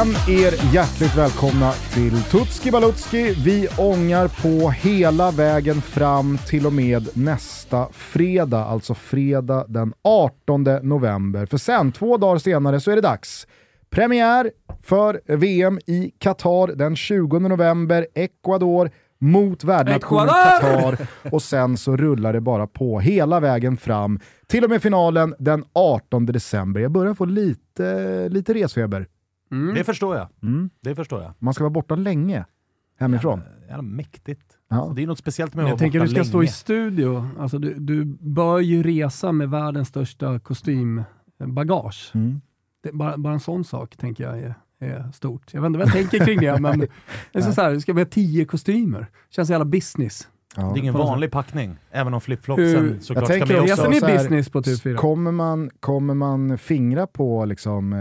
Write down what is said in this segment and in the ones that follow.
Känn er hjärtligt välkomna till Tutski Balutski. Vi ångar på hela vägen fram till och med nästa fredag, alltså fredag den 18 november. För sen, två dagar senare, så är det dags. Premiär för VM i Qatar den 20 november, Ecuador mot värdnationen Qatar och sen så rullar det bara på hela vägen fram till och med finalen den 18 december. Jag börjar få lite, lite resfeber. Mm. Det förstår jag. Mm. Det förstår jag. Man ska vara borta länge hemifrån. Jävla, jävla mäktigt. Ja. Alltså, det är något speciellt med att Jag vara tänker borta du ska länge. stå i studio. Alltså, du, du bör ju resa med världens största kostymbagage. Mm. Det, bara, bara en sån sak tänker jag är, är stort. Jag vet inte vad jag tänker kring det, men det är så, så här, du ska med tio kostymer. Känns jävla business. Ja. Det är ingen vanlig packning, även om flipflopsen såklart Jag ska med också- också. Reser ni business på TV4? Kommer man, kommer man fingra på liksom, eh,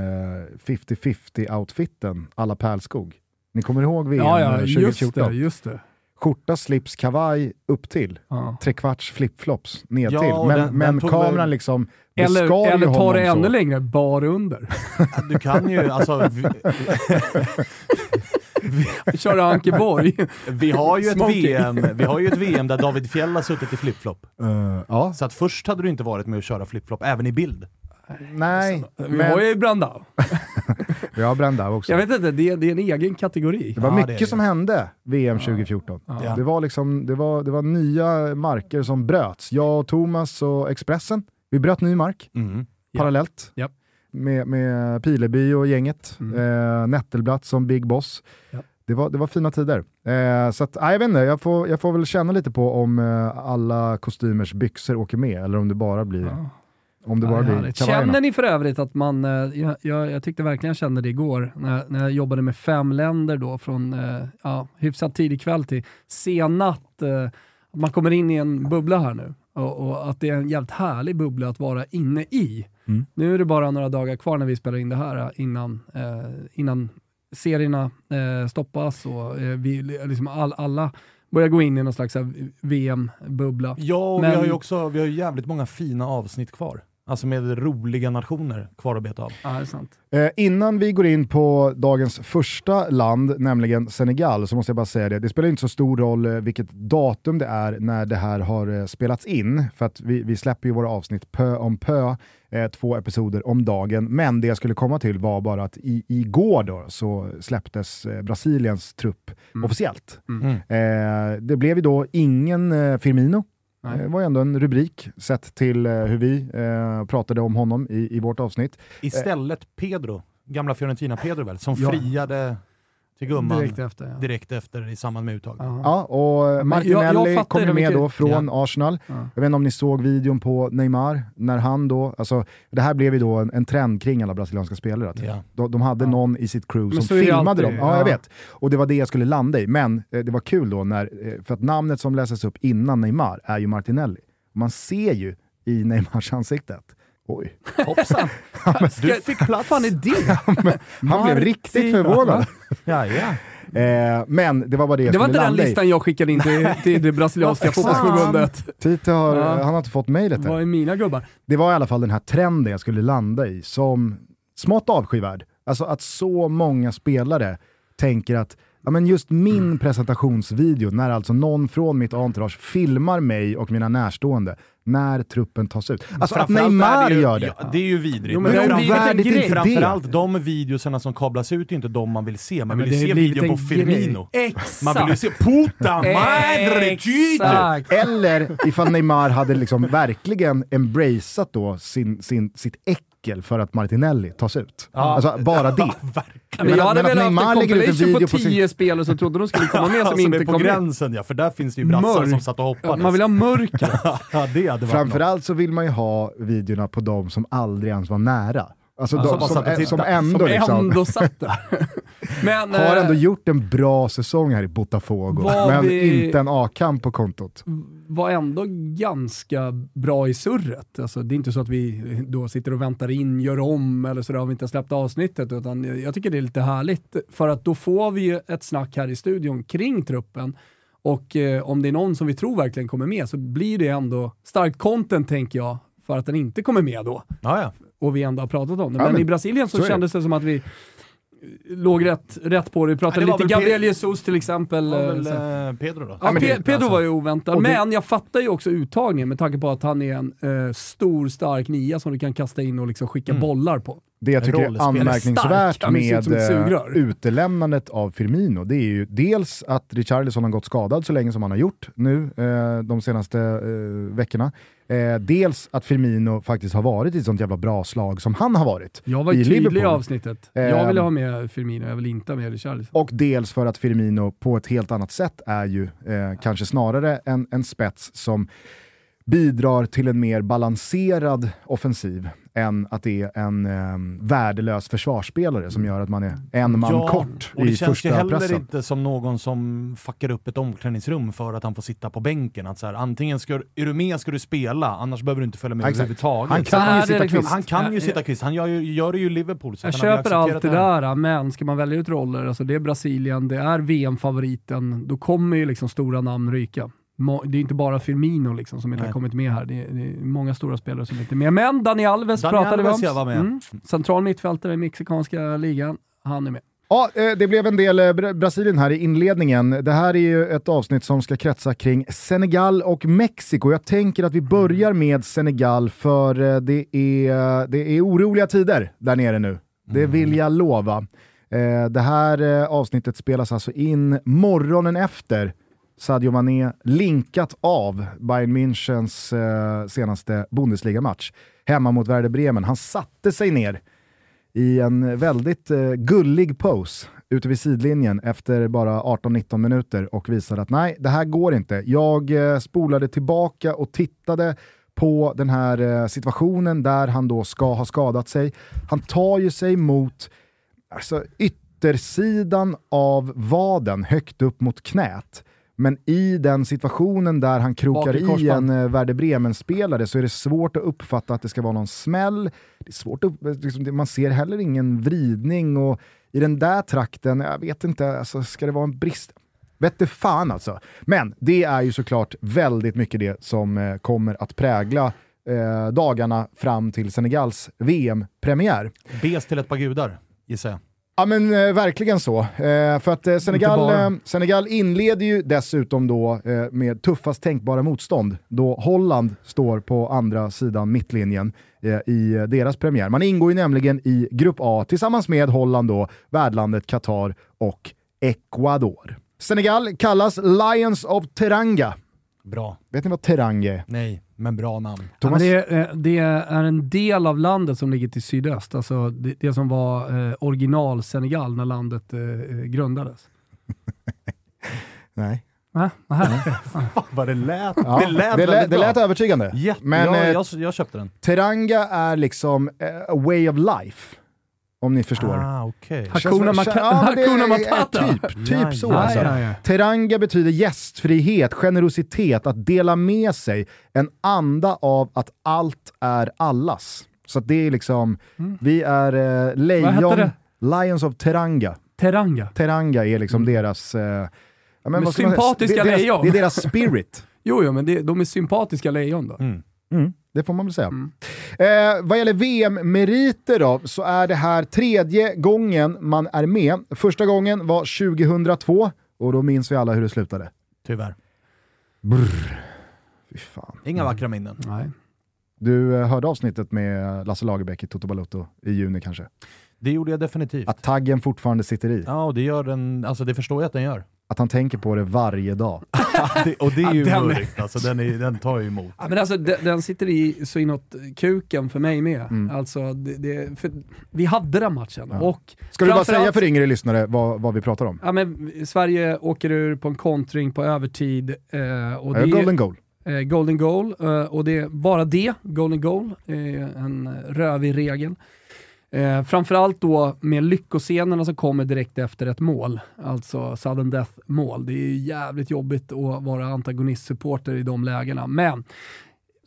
50-50 outfiten alla Pärlskog? Ni kommer ihåg VM Ja, eh, ja, just 2014? det. Just det. Skjorta, slips, kavaj upp till. Ja. Trekvarts flipflops ner Ja, till. Men, den- men den kameran väl- liksom, det Eller, eller ta det ännu så. längre, bar under. Du kan ju, alltså, vi, Kör Ankeborg. vi, har ju ett Smoking. VM, vi har ju ett VM där David Fjell har suttit i flipflop. Eh, ja, Så att först hade du inte varit med att köra flipflop, även i bild. nej, Vi men har ju Brandao. vi har Brandao också. Jag vet inte, det, är- det är en egen kategori. Det var Ja, det mycket det. som hände VM 2014. Ja. Det, var liksom, det, var, det var nya marker som bröts. Jag och Thomas och Expressen, vi bröt ny mark Mm. Parallellt. Ja. Med, med Pileby och gänget. Mm. Eh, Nettelblatt som Big Boss. Ja. Det, var, det var fina tider. Eh, så att, nej, jag vet inte, jag får, jag får väl känna lite på om eh, alla kostymers byxor åker med eller om det bara blir, Ja. om det Ja, bara blir härligt. kavajerna. Känner ni för övrigt att man, eh, jag, jag, jag tyckte verkligen jag kände det igår, när, när jag jobbade med fem länder då, från eh, ja, hyfsat tidig kväll till sen natt, eh, man kommer in i en bubbla här nu. Och, och att det är en jävligt härlig bubbla att vara inne i. Mm. Nu är det bara några dagar kvar när vi spelar in det här eh, innan, eh, innan serierna eh, stoppas och eh, vi, liksom all, alla börjar gå in i någon slags här VM-bubbla. Ja, och Men- vi har ju också vi har jävligt många fina avsnitt kvar. Alltså med roliga nationer kvar att beta av. Ja, det är sant. Eh, innan vi går in på dagens första land, nämligen Senegal, så måste jag bara säga det. Det spelar inte så stor roll eh, vilket datum det är när det här har eh, spelats in, för att vi, vi släpper ju våra avsnitt pö om pö, eh, två episoder om dagen. Men det jag skulle komma till var bara att i, igår då så släpptes eh, Brasiliens trupp officiellt. Mm. Eh, det blev ju då ingen eh, Firmino. Nej. Det var ju ändå en rubrik sett till eh, hur vi eh, pratade om honom i, i vårt avsnitt. Istället Pedro, gamla Fiorentina Pedro väl, som Ja. friade till gumman Direkt direkt, efter. Ja. efter i samband med uttag. Ja. Ja, och jag- jag Martinelli fattar kom med mycket. då från Arsenal. Ja. Jag vet inte om ni såg videon på Neymar, när han då, alltså det här blev ju då en, en trend kring alla brasilianska spelare. Att Ja. de, de hade Ja. någon i sitt crew Men som filmade alltid, dem. Ja, jag ja. vet. Och det var det jag skulle landa i. Men eh, det var kul då, när, eh, för att namnet som läses upp innan Neymar är ju Martinelli. Man ser ju i Neymars ansiktet. Oj. Hoppsan! Ska- Du fick plats. fan är det? Han blev riktigt förvånad. Ja, ja. Eh, men det var bara det jag Det var inte den landa i. listan jag skickade in till, till det brasilianska fotbollsförbundet. Tite har, Ja. han har inte fått mejlet än. Vad är mina gubbar? det var i alla fall den här trenden jag skulle landa i som smått avskyvärd. Alltså att så många spelare tänker att ja, men just min presentationsvideo, när alltså någon från mitt entourage filmar mig och mina närstående när truppen tas ut. Alltså att Neymar det ju, gör det. Ja, det är ju vidrigt. Jo, men det har fram- blivit en Ovärdigt grej. inte framförallt de videorna som kablas ut är inte de man vill se. Man Men vill ju se videon på Firmino. Exakt! Man vill ju se puta madre! Exakt! Eller ifall Neymar hade liksom verkligen embraceat då sin, sin, sitt äckel för att Martinelli tas ut. Alltså bara det. verkligen. Men jag hade men haft Neymar en lägger ut en compilation video på på sin- tio spelare som trodde de skulle komma med som som inte är på kom med. gränsen ja, för där finns det ju brassar Mörk. som satt och Ja, hoppades. Man vill ha mörker. ja, det hade varit något. Framförallt så vill man ju ha videorna på de som aldrig ens var nära. Alltså Ja, de som som, som, ändå Som liksom... ändå satt där. Men, har eh, ändå gjort en bra säsong här i Botafogo, men vi- inte en A-kamp på kontot. var ändå ganska bra i surret. Alltså, det är inte så att vi då sitter och väntar in, gör om eller sådär om vi inte har släppt avsnittet. Utan jag tycker det är lite härligt för att då får vi ju ett snack här i studion kring truppen. Och eh, om det är någon som vi tror verkligen kommer med så blir det ändå starkt content tänker jag för att den inte kommer med då. Ja, ja. Och vi ändå har pratat om det. Ja, men, men i Brasilien så, så kändes det som att vi låg rätt, rätt på det. Vi pratade Ja, det lite Gabriel Pe- Jesus till exempel. Var eh, väl eh, Pedro då? Ja, Pe- Pedro alltså- var ju oväntad, det- men jag fattar ju också uttagningen med tanke på att han är en eh, stor, stark nia som du kan kasta in och liksom skicka Mm. bollar på. Det jag tycker är anmärkningsvärt Stark, med eh, utelämnandet av Firmino, det är ju dels att Richarlison har gått skadad så länge som han har gjort nu eh, de senaste eh, veckorna. Eh, dels att Firmino faktiskt har varit i ett sånt jävla bra slag som han har varit. Jag var i tydlig i Liverpool. avsnittet. Jag ville ha med Firmino, jag vill inte ha med Richarlison. Och dels för att Firmino på ett helt annat sätt är ju eh, kanske snarare en, en spets som bidrar till en mer balanserad offensiv än att det är en eh, värdelös försvarsspelare som gör att man är en man kort och det i känns ju första heller pressen. inte som någon som fuckar upp ett omklädningsrum för att han får sitta på bänken. Att så här, antingen ska, är du med ska du spela, annars behöver du inte följa med Exakt. överhuvudtaget. Han kan här ju sitta det liksom- kvist. Han kan ju Ja, sitta kvist, han gör, ju, gör det ju i Liverpool. Så Jag köper allt det där, men ska man välja ut roller, alltså det är Brasilien, det är VM-favoriten, då kommer ju liksom stora namn ryka. Det är inte bara Firmino liksom som inte Nej. har kommit med här, det är, det är många stora spelare som inte är med. Men Dani Alves Dani pratade Alves, vi om. var med. Mm. Central mittfältare i mexikanska ligan, han är med. Ja, eh, det blev en del eh, Bra- Brasilien här i inledningen. Det här är ju ett avsnitt som ska kretsa kring Senegal och Mexiko. Jag tänker att vi börjar med Senegal för eh, det är, det är oroliga tider där nere nu. Det vill jag lova. Det här avsnittet spelas alltså in morgonen efter Sadio Mané linkat av Bayern Münchens eh, senaste Bundesliga-match hemma mot Werder Bremen. Han satte sig ner i en väldigt eh, gullig pose ute vid sidlinjen efter bara 18-19 minuter och visade att nej, det här går inte. Jag eh, spolade tillbaka och tittade på den här eh, situationen där han då ska ha skadat sig. Han tar ju sig mot alltså, yttersidan av vaden högt upp mot knät. Men i den situationen där han krokar i en eh, Werder Bremen-spelare så är det svårt att uppfatta att det ska vara någon smäll. Det är svårt att, upp- liksom, man ser heller ingen vridning och i den där trakten, jag vet inte, alltså, ska det vara en brist? Vette fan alltså. Men det är ju såklart väldigt mycket det som eh, kommer att prägla eh, dagarna fram till Senegals VM-premiär. Bes till ett par gudar, gissar jag. Ja men eh, verkligen så. Eh, för att eh, Senegal, eh, Senegal inleder ju dessutom då eh, med tuffast tänkbara motstånd då Holland står på andra sidan mittlinjen eh, i deras premiär. Man ingår ju nämligen i Grupp A tillsammans med Holland då, värdlandet Qatar och Ecuador. Senegal kallas Lions of Teranga. Bra. Vet ni vad Teranga är? Nej, men bra namn. Ja, Thomas? det, är, eh, det är en del av landet som ligger till sydöst, alltså det, det som var eh, original Senegal när landet eh, eh, grundades. Nej. Va? Aha. Vad det lät. Ja, det lät det, lät, det lät övertygande. Jätte, Men, jag, eh, jag, jag köpte den. Teranga är liksom eh, a way of life. Om ni förstår. Ah. Ha- Hakuna Mata- ja, är- Hakuna Matata. Typ, typ Ja, så ja, alltså. ja, ja. Teranga betyder gästfrihet, generositet, att dela med sig, en anda av att allt är allas. Så att det är liksom, vi är eh, lejon? Lions of Teranga. Teranga. Teranga är liksom deras... Eh, ja, men Men vad ska man säga? sympatiska det, är deras, lejon. det är deras spirit. Jo, jo, men det, de är sympatiska lejon då. Mm. Mm, det får man väl säga. Eh, vad gäller VM-meriter då, så är det här tredje gången man är med. Första gången var 2002 och då minns vi alla hur det slutade. Tyvärr. Fy fan. Inga vackra minnen. Nej. Du eh, hörde avsnittet med Lasse Lagerbäck i Toto Balotto i juni kanske? Det gjorde jag definitivt. Att taggen fortfarande sitter i. Ja, och det gör den, alltså det förstår jag att den gör. Att han tänker på det varje dag. det, och det är ju den mörkt, alltså den, är, den tar ju emot. Ja, men alltså, den, den sitter i så inåt kuken för mig med. Mm. Alltså, det, det, för vi hade den matchen. Ja. Och Ska du bara säga för yngre lyssnare vad, vad vi pratar om? Ja, men Sverige åker ur på en kontring på övertid. Eh, och det, golden goal. eh, golden goal. Eh, och det är bara det, golden goal, är en rövig regel. Eh, framförallt då med lyckoscenerna som kommer direkt efter ett mål, alltså sudden death mål. Det är ju jävligt jobbigt att vara antagonistsupporter i de lägena. Men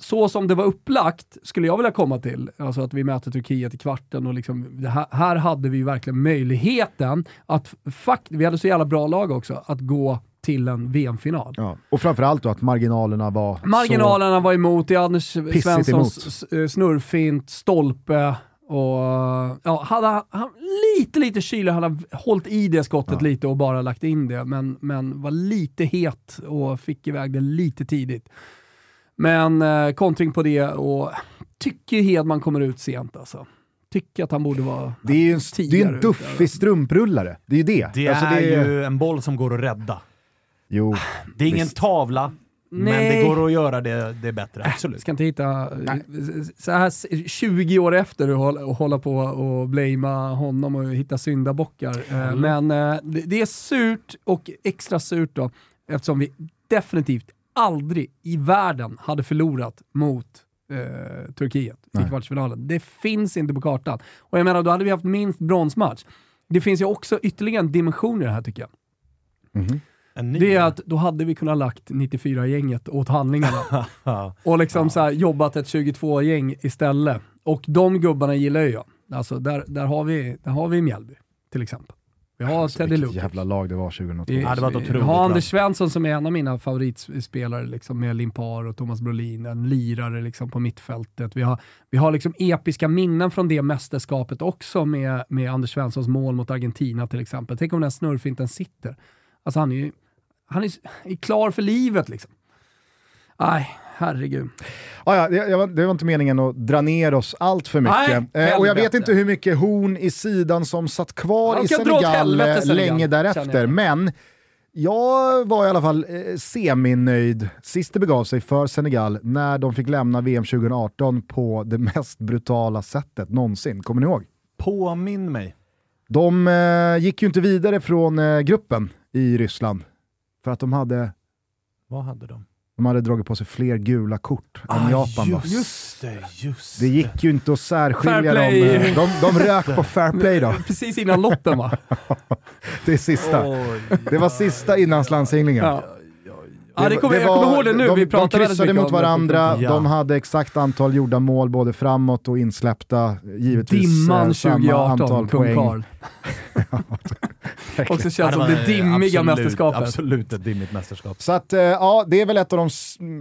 så som det var upplagt skulle jag vilja komma till, alltså att vi möter Turkiet i kvarten och liksom, här, här hade vi verkligen möjligheten att, fakt, vi hade så jävla bra lag också, att gå till en VM-final. Ja. Och framförallt då att marginalerna var Marginalerna var emot, är Anders Svenssons emot. snurrfint, stolpe Och ja, hade han, han lite, lite kylig, hade han hållit i det skottet Ja. lite och bara lagt in det, men, men var lite het och fick iväg det lite tidigt. Men eh, kontring på det och tycker Hedman kommer ut sent alltså. Tycker att han borde vara Det är ju en, det är en duffig strumprullare. Det är ju det. Det Alltså, är ju en boll som går att rädda. Jo, Det är ingen Visst. tavla, men Nej. det går att göra det, det bättre. Absolut. Ska inte hitta, så här s- 20 år efter och hålla, på och blamea honom och hitta syndabockar. Eh, Men eh, det, är surt och extra surt då eftersom vi definitivt aldrig i världen hade förlorat mot eh, Turkiet i kvartsfinalen. Det finns inte på kartan. Och jag menar, då hade vi haft minst bronsmatch. Det finns ju också ytterligare en dimension i det här tycker jag. Ny. Det är att då hade vi kunnat lagt 94-gänget åt handlingarna. Och liksom så här, jobbat ett 22-gäng istället. Och de gubbarna gillar ju jag. Alltså där, där, har vi, där har vi Mjällby till exempel. Vi har alltså, Teddy Lukic. jävla lag det var 2002. Vi, Ja, det var ett vi otroligt har. Anders Svensson som är en av mina favoritspelare liksom, med Limpar och Thomas Brolin, en lirare liksom, på mittfältet. Vi har, vi har liksom episka minnen från det mästerskapet också med, med Anders Svenssons mål mot Argentina till exempel. Tänk om den snurrfinten sitter. Alltså han är ju han är, är klar för livet liksom. Nej, herregud. Ah, ja, det, jag var- det var inte meningen att dra ner oss allt för mycket. Nej, eh, och jag vet helvete. inte hur mycket horn i sidan som satt kvar Ja, i Senegal, helvete, eh, Senegal, länge därefter. jag. Men jag var i alla fall eh, seminöjd sist det begav sig för Senegal när de fick lämna VM 2018 på det mest brutala sättet någonsin. Kommer ni ihåg? Påminn mig. De eh, gick ju inte vidare från eh, gruppen i Ryssland för att de hade, Vad hade de? de hade dragit på sig fler gula kort än Japan. Då. Ah, Just det, just Det gick ju inte att särskilja dem. eh, De, de rök på fair play då. Precis innan lotten va? Det är sista. Oj, Det var sista inlandslandsinglingen. Ja. Ja, det kommer, jag kommer ihåg det nu. De, vi de pratade väldigt kryssade mot det. varandra, Ja. de hade exakt antal gjorda mål både framåt och insläppta. Givetvis Dimman eh, samma 2018, antal kung poäng. Karl. Också Ja, känns som var, det dimmiga absolut, mästerskapet. Absolut ett dimmigt mästerskap. Så att, eh, ja, det är väl ett av de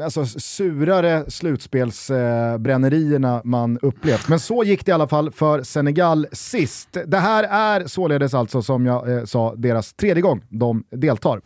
alltså, surare slutspelsbrännerierna man upplevt. Men så gick det i alla fall för Senegal sist. Det här är således alltså, som jag eh, sa, deras tredje gång de deltar.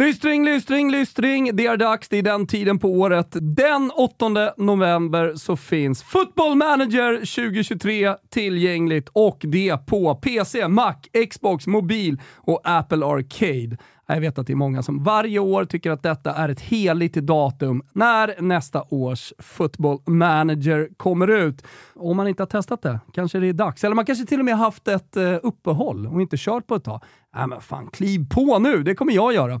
Lystring, lystring, lystring. Det är dags, det är den tiden på året. Den 8 november så finns Football Manager 2023 tillgängligt och det på PC, Mac, Xbox, mobil och Apple Arcade. Jag vet att det är många som varje år tycker att detta är ett heligt datum när nästa års Football Manager kommer ut. Om man inte har testat det, kanske det är dags. Eller man kanske till och med haft ett eh, uppehåll och inte kört på ett tag. Nej men fan, kliv på nu, det kommer jag göra.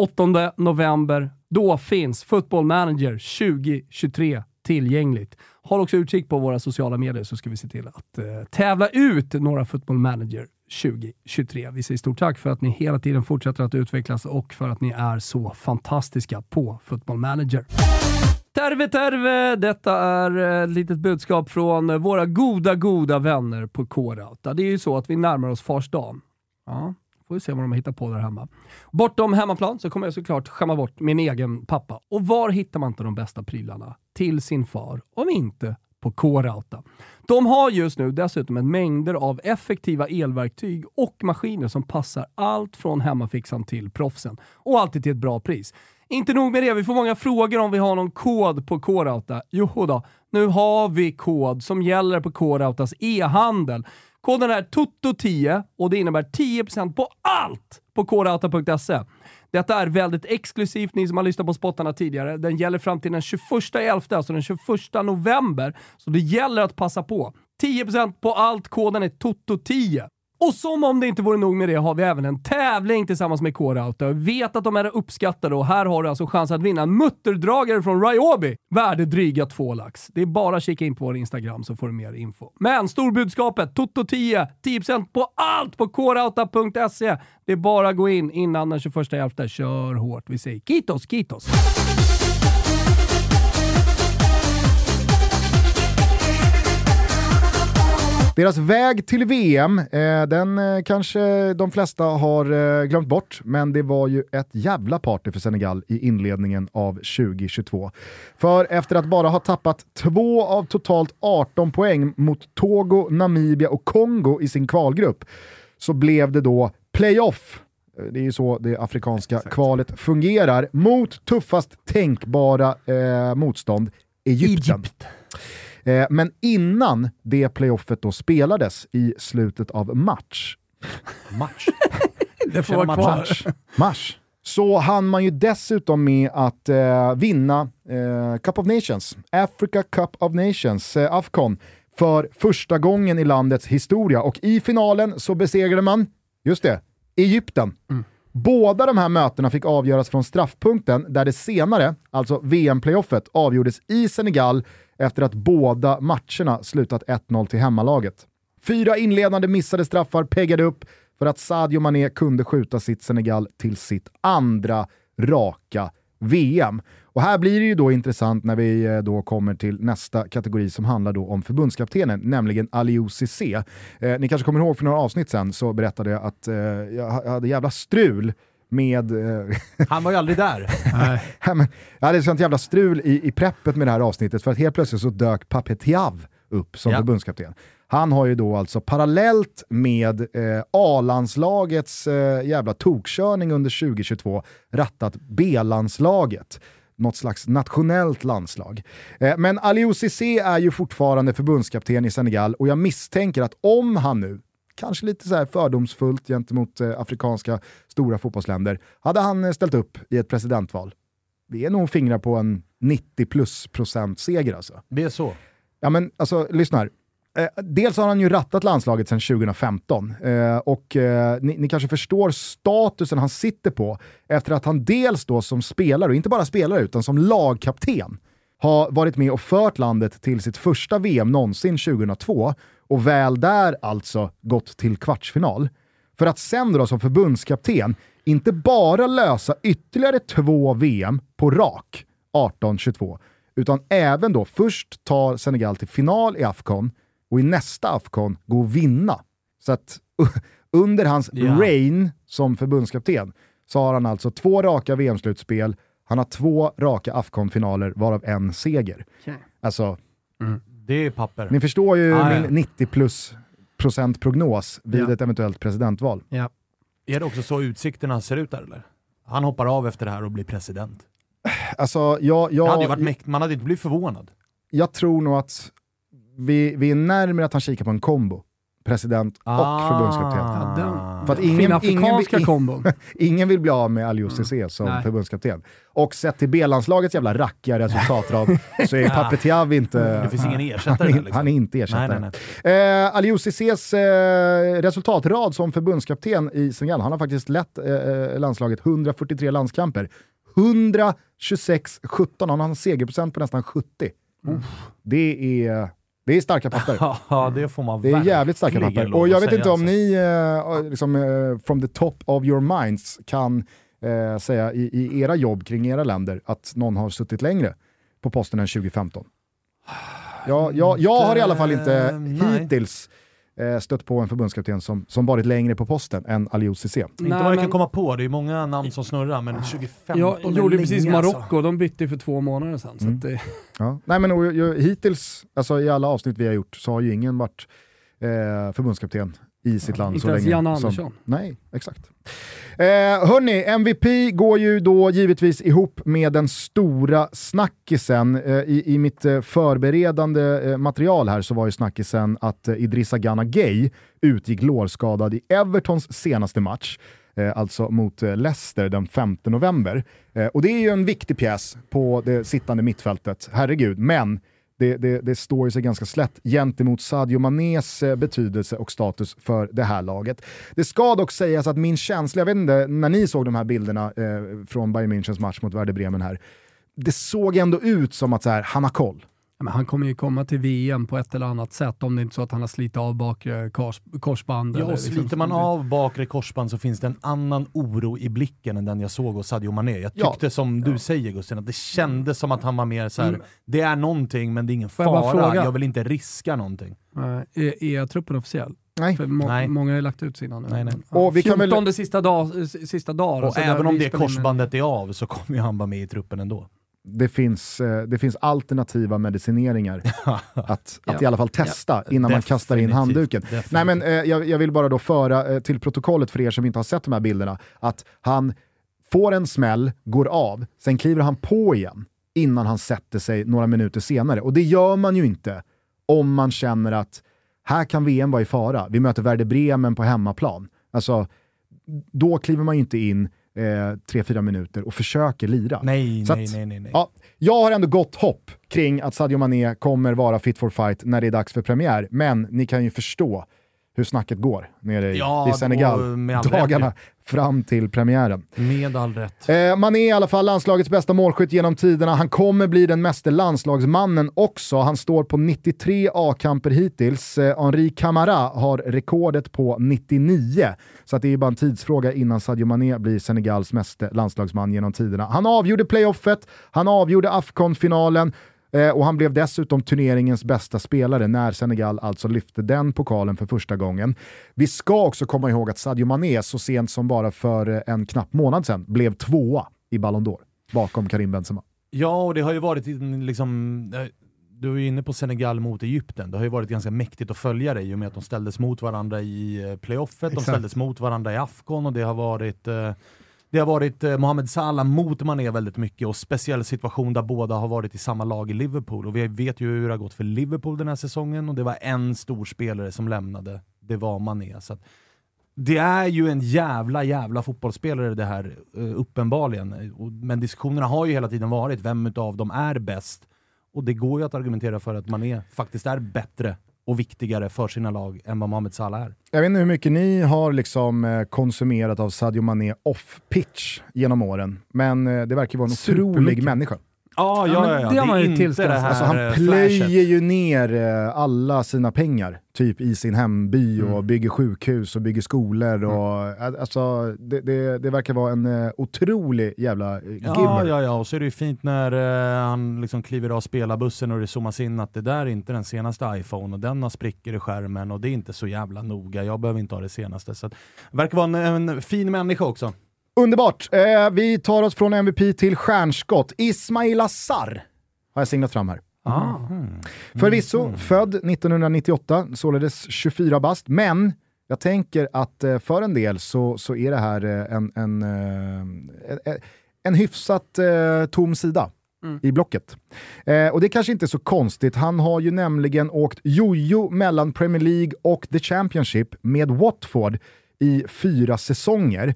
8 november, då finns Football Manager 2023 tillgängligt. Håll också utkik på våra sociala medier så ska vi se till att eh, tävla ut några Football Manager 2023. Vi säger stort tack för att ni hela tiden fortsätter att utvecklas och för att ni är så fantastiska på Football Manager. Terve terve! Detta är ett litet budskap från våra goda, goda vänner på K-Rauta. Det är ju så att vi närmar oss Fars dag. Ja, får vi se vad de hittar på där hemma. Bortom hemmaplan så kommer jag såklart skämma bort min egen pappa. Och var hittar man inte de bästa prylarna till sin far om inte på K-Rauta? De har just nu dessutom en mängder av effektiva elverktyg och maskiner som passar allt från hemmafixan till proffsen. Och alltid till ett bra pris. Inte nog med det, vi får många frågor om vi har någon kod på K-Rauta. Jo då, nu har vi kod som gäller på K-Rautas e-handel. Koden är TOTO10 och det innebär 10% på allt på kodauta.se. Detta är väldigt exklusivt, ni som har lyssnat på spottarna tidigare. Den gäller fram till den 21.11, alltså den 21 november. Så det gäller att passa på. 10% på allt, koden är TOTO10. Och som om det inte vore nog med det har vi även en tävling tillsammans med Core Jag vet att de är uppskattade och här har du alltså chans att vinna en mutterdragare från Ryobi. Värde dryga två lax. Det är bara att kika in på vår Instagram så får du mer info. Men storbudskapet, Toto10, 10% på allt på coreouta.se. Det är bara att gå in innan den 21.11. Kör hårt. Vi säger kitos, kitos! Deras väg till VM, eh, den eh, kanske de flesta har eh, glömt bort, men det var ju ett jävla party för Senegal i inledningen av 2022. För efter att bara ha tappat två av totalt 18 poäng mot Togo, Namibia och Kongo i sin kvalgrupp, så blev det då playoff eh, det är ju så det afrikanska Exakt. kvalet fungerar, mot tuffast tänkbara eh, motstånd, Egypten. Egypt. Eh, men innan det playoffet då spelades i slutet av match. Match? det får vara kvar. Match. match. Så hann man ju dessutom med att eh, vinna eh, Cup of Nations, Africa Cup of Nations, eh, Afcon, för första gången i landets historia. Och i finalen så besegrade man, just det, Egypten. Mm. Båda de här mötena fick avgöras från straffpunkten där det senare, alltså VM-playoffet, avgjordes i Senegal efter att båda matcherna slutat 1-0 till hemmalaget. Fyra inledande missade straffar peggade upp för att Sadio Mané kunde skjuta sitt Senegal till sitt andra raka VM. Och här blir det ju då intressant när vi eh, då kommer till nästa kategori som handlar då om förbundskaptenen, nämligen Aliou Cissé. Eh, ni kanske kommer ihåg för några avsnitt sen så berättade jag att eh, jag hade jävla strul med... Eh, Han var ju aldrig där. men, jag hade sånt jävla strul i, i preppet med det här avsnittet för att helt plötsligt så dök Pape Thiav upp som ja. förbundskapten. Han har ju då alltså parallellt med eh, A-landslagets eh, jävla tokkörning under 2022 rattat B-landslaget något slags nationellt landslag. Eh, men Aliou Cissé är ju fortfarande förbundskapten i Senegal och jag misstänker att om han nu kanske lite så fördomsfullt gentemot eh, afrikanska stora fotbollsländer, hade han eh, ställt upp i ett presidentval. Det är nog fingrar på en 90 plus procent seger alltså. Det är så? Ja men alltså, lyssna här. Eh, dels har han ju rattat landslaget sedan 2015 eh, och eh, ni, ni, kanske förstår statusen han sitter på efter att han dels då som spelare, och inte bara spelare utan som lagkapten, har varit med och fört landet till sitt första VM någonsin 2002 och väl där alltså gått till kvartsfinal. För att sen då som förbundskapten inte bara lösa ytterligare två VM på rak, 18-22, utan även då först ta Senegal till final i Afcon och i nästa Afcon gå och vinna. Så att under hans yeah. reign som förbundskapten så har han alltså två raka VM-slutspel, han har två raka Afcon-finaler varav en seger. Okay. Alltså, mm. Det är papper. Ni förstår ju ah, min ja. 90 plus procent prognos vid ja. ett eventuellt presidentval. Ja. Är det också så utsikterna ser ut där eller? Han hoppar av efter det här och blir president. Alltså, jag, jag, hade varit mäkt, man hade inte blivit förvånad. Jag tror nog att vi, vi är närmare att han kikar på en kombo president och ah, förbundskapten. Ja, För att ingen, ingen, vill, ingen vill bli av med Aliou Cissé mm. som Nej. förbundskapten. Och sett till B-landslagets jävla rackiga resultatrad så är Papetiav inte... Det finns ingen ersättare han, liksom. han är inte ersättare. Eh, Aliou Cissés eh, resultatrad som förbundskapten i Senegal, han har faktiskt lett eh, eh landslaget 143 landskamper. 126-17, han har en segerprocent på nästan 70. Mm. Det är det är starka papper. Ja, det får man Det är jävligt starka papper. Och jag vet inte om alltså. ni, uh, liksom, uh, from the top of your minds, kan uh, säga i, i, era jobb kring era länder att någon har suttit längre på posten än 2015. Jag, jag, jag har i alla fall inte Nej. hittills stött på en förbundskapten som, som varit längre på posten än Aliou Cissé. Inte vad jag kan komma på, det är många namn som snurrar, men 2015 Jag gjorde precis Marocko, alltså. de bytte för två månader sedan. Mm. Så det... ja. Nej men och, hittills, alltså i alla avsnitt vi har gjort, så har ju ingen varit eh, förbundskapten i sitt land. Inte så ens länge Janne som- Andersson. Nej, exakt. Eh, hörni, MVP går ju då givetvis ihop med den stora snackisen. Eh, i, I mitt eh, förberedande eh, material här så var ju snackisen att eh, Idrissa Gana Gay utgick lårskadad i Evertons senaste match. Eh, alltså mot eh, Leicester den 5 november. Och det är ju en viktig pjäs på det sittande mittfältet, herregud. Men det, det, det står ju sig ganska slätt gentemot Sadio Manés eh, betydelse och status för det här laget. Det ska dock sägas att min känsla, jag vet inte när ni såg de här bilderna eh, från Bayern Münchens match mot Werder Bremen här, det såg ändå ut som att så här, han har koll. Ja, Men han kommer ju komma till VM på ett eller annat sätt om det inte är så att han har slitit av bakre kors, korsband. Ja, och liksom- sliter man av bakre korsband så finns det en annan oro i blicken än den jag såg hos Sadio Mané. Jag Ja. tyckte som du säger Gusten, att det kändes som att han var mer så här. Mm. det är någonting men det är ingen Får jag fara, fråga? jag vill inte riska någonting. Eh, är, är truppen officiell? Nej. För må, Nej. Många har ju lagt ut sina nu. Nej, nej. Ja, Och vi kan 14 väl- sista, dag, s- sista dagar. Och även om det spelar in- korsbandet är av så kommer ju han vara med i truppen ändå. Det finns, eh, det finns alternativa medicineringar att, att Ja. i alla fall testa innan man kastar in handduken. definitivt. Nej, men, eh, jag, jag vill bara då föra eh, till protokollet för er som inte har sett de här bilderna, att han får en smäll, går av, sen kliver han på igen innan han sätter sig några minuter senare. Och det gör man ju inte om man känner att här kan VM vara i fara. Vi möter Werder Bremen på hemmaplan. Alltså, då kliver man ju inte in tre, fyra minuter och försöker lira. Nej, Så nej, att- nej, nej, nej. Ja, jag har ändå gott hopp kring att Sadio Mané kommer vara fit for fight när det är dags för premiär, men ni kan ju förstå hur snacket går nere i, Ja, i Senegal dagarna rätt fram till premiären. Med all rätt. Eh, Mané är i alla fall landslagets bästa målskytt genom tiderna. Han kommer bli den meste landslagsmannen också. Han står på 93 A-kamper hittills. Eh, Henri Camara har rekordet på 99. Så det är bara en tidsfråga innan Sadio Mané blir Senegals meste landslagsman genom tiderna. Han avgjorde playoffet, han avgjorde Afcon-finalen eh, och han blev dessutom turneringens bästa spelare när Senegal alltså lyfte den pokalen för första gången. Vi ska också komma ihåg att Sadio Mané så sent som bara för eh, en knapp månad sedan blev tvåa i Ballon d'Or bakom Karim Benzema. Ja, och det har ju varit liksom... eh, Du är ju inne på Senegal mot Egypten. Det har ju varit ganska mäktigt att följa det i och med att de ställdes mot varandra i eh, playoffet, de Exakt. ställdes mot varandra i Afcon och det har varit eh, det har varit eh, Mohamed Salah mot Mané väldigt mycket och speciell situation där båda har varit i samma lag i Liverpool. Och vi vet ju hur det har gått för Liverpool den här säsongen och det var en stor spelare som lämnade. Det var Mané. Så att det är ju en jävla, jävla fotbollsspelare det här, eh, uppenbarligen. Men diskussionerna har ju hela tiden varit, vem utav dem är bäst? Och det går ju att argumentera för att Mané faktiskt är bättre och viktigare för sina lag än vad Mohamed Salah är. Jag vet inte hur mycket ni har liksom eh, konsumerat av Sadio Mané off-pitch genom åren, men eh, det verkar vara en otrolig Supermycket. Människa. Ja, ja, ja, det har man ju tillskansat. det Alltså han eh, plöjer ju ner eh, alla sina pengar, typ i sin hemby och bygger sjukhus och bygger skolor. Och, eh, alltså, det, det, det verkar vara en otrolig jävla eh, Ja, gibber. ja, ja, och så är det ju fint när han liksom kliver av spelarbussen och det zoomas in att det där är inte den senaste iPhone och den har sprickor i skärmen och det är inte så jävla noga. Jag behöver inte ha det senaste. Så att, verkar vara en, en fin människa också. Underbart! Eh, vi tar oss från MVP till stjärnskott. Ismail Assar har jag signat fram här. Ah. Förvisso född 1998, således 24 bast, men jag tänker att eh, för en del så, så är det här eh, en, en, eh, en, en hyfsat tom sida i blocket. Eh, och det kanske inte är så konstigt, han har ju nämligen åkt jojo mellan Premier League och The Championship med Watford i fyra säsonger.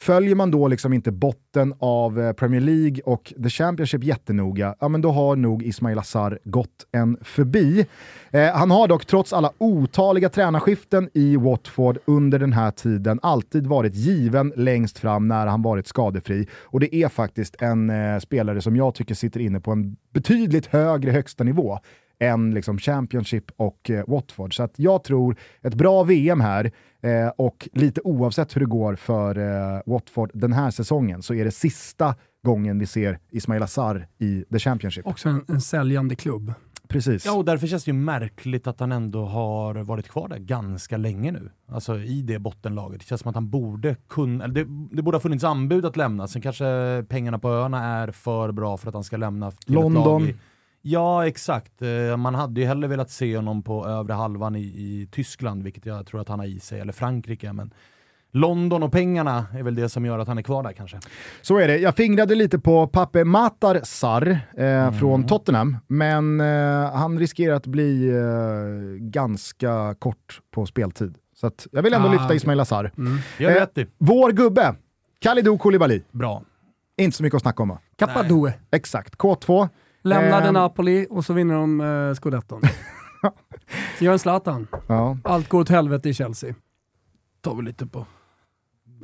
Följer man då liksom inte botten av eh, Premier League och The Championship jättenoga, ja men då har nog Ismail Assar gått en förbi. Eh, han har dock trots alla otaliga tränarskiften i Watford under den här tiden alltid varit given längst fram när han varit skadefri. Och det är faktiskt en eh, spelare som jag tycker sitter inne på en betydligt högre högsta nivå än liksom Championship och eh, Watford. Så att jag tror ett bra VM här eh, och lite oavsett hur det går för eh, Watford den här säsongen så är det sista gången vi ser Ismail Assar i The Championship. Också en, en säljande klubb. Precis. Ja, och därför känns det ju märkligt att han ändå har varit kvar där ganska länge nu. Alltså i det bottenlaget. Det känns som att han borde kunna, eller det, det borde ha funnits anbud att lämna. Sen kanske pengarna på öarna är för bra för att han ska lämna till London. Ja, exakt. Eh, man hade ju hellre velat se honom på övre halvan i, i Tyskland, vilket jag tror att han har i sig, eller Frankrike. Men London och pengarna är väl det som gör att han är kvar där kanske. Så är det. Jag fingrade lite på Pape Matar Sarr eh, mm. från Tottenham, men eh, han riskerar att bli eh, ganska kort på speltid. Så jag vill ändå ah, lyfta Ismail Azar. Mm. Eh, vår gubbe, Kalidou Koulibaly. Bra. Inte så mycket att snacka om va? Kapadou. Exakt, K2. Lämnade eh, Napoli och så vinner de eh, scudetton. Gör en Zlatan. Ja. Allt går åt helvete i Chelsea. Tar vi lite på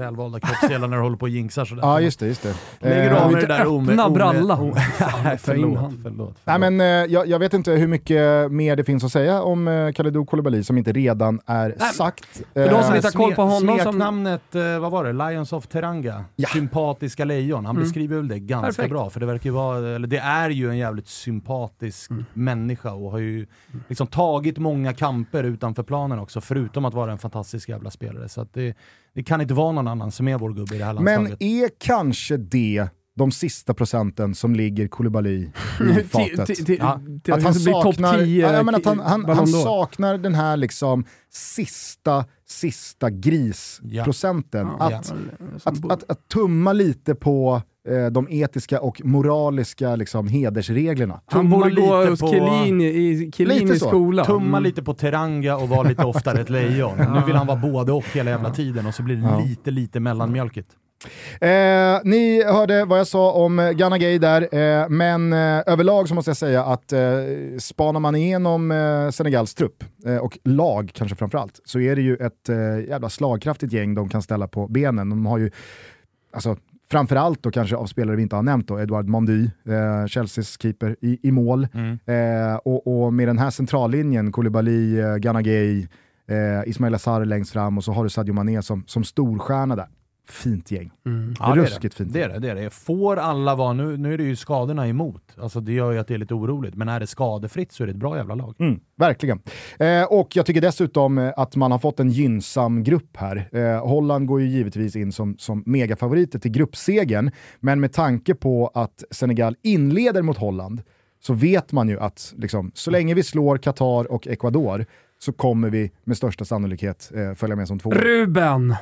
välvalda kroppsdelar när du håller på och jinxar sådär. Ja, just det. Just det. Lägger du av med det där Öppna bralla. förlåt, förlåt, Nej, men, eh, jag, jag, vet inte hur mycket mer det finns att säga om eh, Kalidou Koulibaly som inte redan är Nej, sagt. För de som inte har koll på honom. Smeknamnet, som... vad var det? Lions of Teranga. Ja. Sympatiska lejon. Han mm. beskriver väl det ganska Perfekt. bra. För det verkar vara, eller det är ju en jävligt sympatisk mm. människa och har ju liksom tagit många kamper utanför planen också, förutom att vara en fantastisk jävla spelare. Så det, det kan inte vara någon annan som är vår gubbe i det här landslaget. Men är kanske det de sista procenten som ligger Koulibaly i fatet. Att han saknar, ja, men att han, han, han saknar den här liksom sista, sista grisprocenten. Ja. Att, ja. Att, att, att, tumma lite på de etiska och moraliska liksom, hedersreglerna. Han borde gå hos Chiellini i Chiellini skola. Tumma mm. lite på Teranga och vara lite oftare ett lejon. Nu vill han vara både och hela jävla tiden och så blir det lite, lite mellanmjölkigt. Eh, ni hörde vad jag sa om Ghana Gay där, eh, men eh, överlag så måste jag säga att eh, spanar man igenom eh, Senegals trupp, eh, och lag kanske framförallt, så är det ju ett eh, jävla slagkraftigt gäng de kan ställa på benen. De har ju, alltså framförallt då kanske av spelare vi inte har nämnt då, Edouard Mondy, eh, Chelseas keeper, i, i mål. Mm. Eh, och, och, med den här centrallinjen, Koulibaly, eh, Ghana Gay, eh, Ismail Azar längst fram och så har du Sadio Mané som, som storstjärna där fint gäng. Mm. Ja, Ruskigt det är det. fint det är det, det är det. Får alla vara, nu, nu är det ju skadorna emot, alltså det gör ju att det är lite oroligt, men är det skadefritt så är det ett bra jävla lag. Mm, verkligen. Eh, och jag tycker dessutom eh, att man har fått en gynnsam grupp här. Eh, Holland går ju givetvis in som, som megafavoriter till gruppsegen, men med tanke på att Senegal inleder mot Holland så vet man ju att liksom, så länge vi slår Qatar och Ecuador så kommer vi med största sannolikhet eh, följa med som två. Ruben!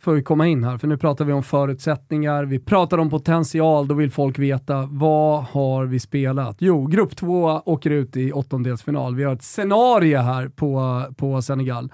Får vi komma in här, för nu pratar vi om förutsättningar, vi pratar om potential, då vill folk veta vad har vi spelat? Jo, grupp två åker ut i åttondelsfinal. Vi har ett scenario här på, på Senegal.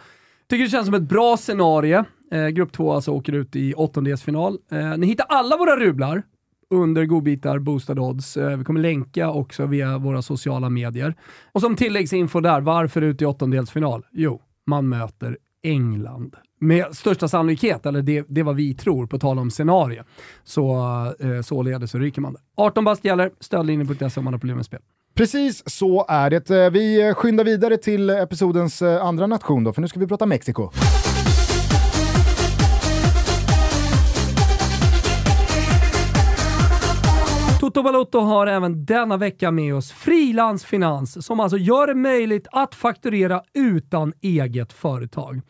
Tycker det känns som ett bra scenario. Eh, grupp två alltså åker ut i åttondelsfinal. Eh, ni hittar alla våra rublar under godbitar, boostad odds. Eh, vi kommer länka också via våra sociala medier. Och som tilläggsinfo där, varför ut i åttondelsfinal? Jo, man möter England med största sannolikhet, eller det, det är vad vi tror, på tal om scenario, så eh, således så ryker man det. 18 bast gäller, stödlinjen.se om man har problem med spel. Precis så är det. Eh, vi skyndar vidare till episodens eh, andra nation då, för nu ska vi prata Mexiko. Toto Balotto har även denna vecka med oss frilansfinans som alltså gör det möjligt att fakturera utan eget företag.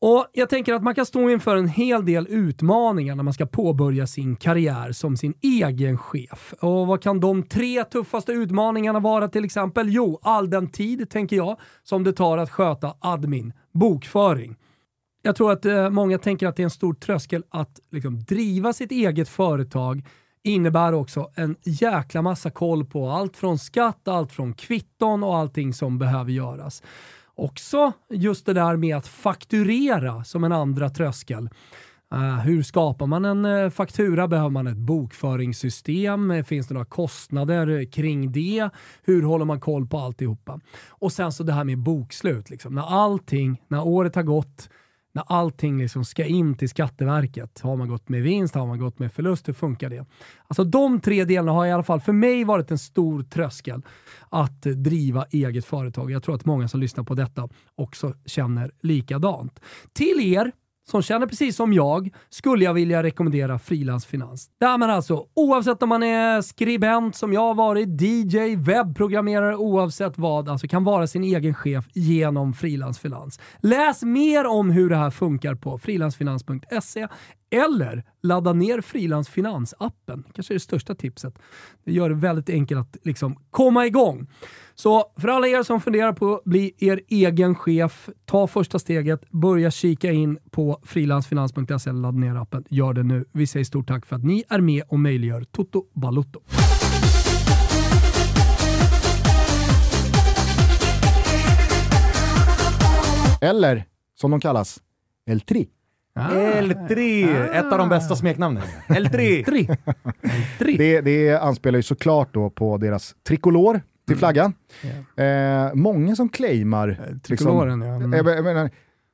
Och Jag tänker att man kan stå inför en hel del utmaningar när man ska påbörja sin karriär som sin egen chef. Och Vad kan de tre tuffaste utmaningarna vara till exempel? Jo, all den tid, tänker jag, som det tar att sköta admin, bokföring. Jag tror att eh, många tänker att det är en stor tröskel att liksom, driva sitt eget företag innebär också en jäkla massa koll på allt från skatt, allt från kvitton och allting som behöver göras. Också just det där med att fakturera som en andra tröskel. Uh, hur skapar man en uh, faktura? Behöver man ett bokföringssystem? Eh, finns det några kostnader kring det? Hur håller man koll på alltihopa? Och sen så det här med bokslut. Liksom. När allting, när året har gått, när allting liksom ska in till Skatteverket. Har man gått med vinst? Har man gått med förlust? Hur funkar det? Alltså de tre delarna har i alla fall för mig varit en stor tröskel att driva eget företag. Jag tror att många som lyssnar på detta också känner likadant. Till er som känner precis som jag skulle jag vilja rekommendera frilansfinans. Där man alltså, oavsett om man är skribent som jag har varit, DJ, webbprogrammerare, oavsett vad, alltså kan vara sin egen chef genom frilansfinans. Läs mer om hur det här funkar på frilansfinans.se eller ladda ner Frilans Finans-appen. kanske är det största tipset. Det gör det väldigt enkelt att liksom komma igång. Så för alla er som funderar på att bli er egen chef, ta första steget, börja kika in på frilansfinans.se eller ladda ner appen. Gör det nu. Vi säger stort tack för att ni är med och möjliggör Toto Balutto. Eller, som de kallas, El Tri. Ah. L3! Ett av de bästa smeknamnen. L3! Tri. Tri. Det, det anspelar ju såklart då på deras trikolor till Mm. flagga. Eh, många som claimar, liksom, Trikoloren, ja. Mm. jag, jag menar,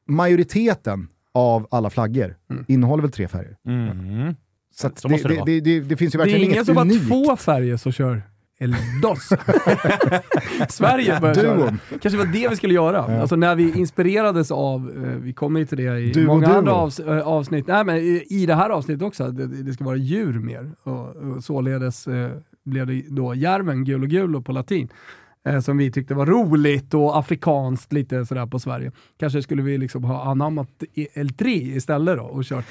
majoriteten av alla flaggor innehåller väl tre färger. Mm. Så, att Så det, det det, det, finns ju Det är verkligen ingen inget som har unikt. två färger som kör El Dos. Sverige börjar köra. Duon. kanske var det vi skulle göra. Alltså när vi inspirerades av, eh, vi kommer ju till det i Duo, många duo. andra avs eh, avsnitt, nej men i, i det här avsnittet också, det, det ska vara djur mer. Och, och således eh, blev det då järven, gul och gul på latin. Eh, som vi tyckte var roligt och afrikanskt lite sådär på Sverige. Kanske skulle vi liksom ha anammat El Tri istället då och kört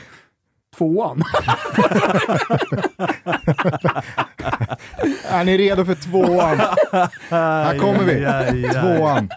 tvåan. Är ni redo för tvåan? Här kommer vi. Tvåan.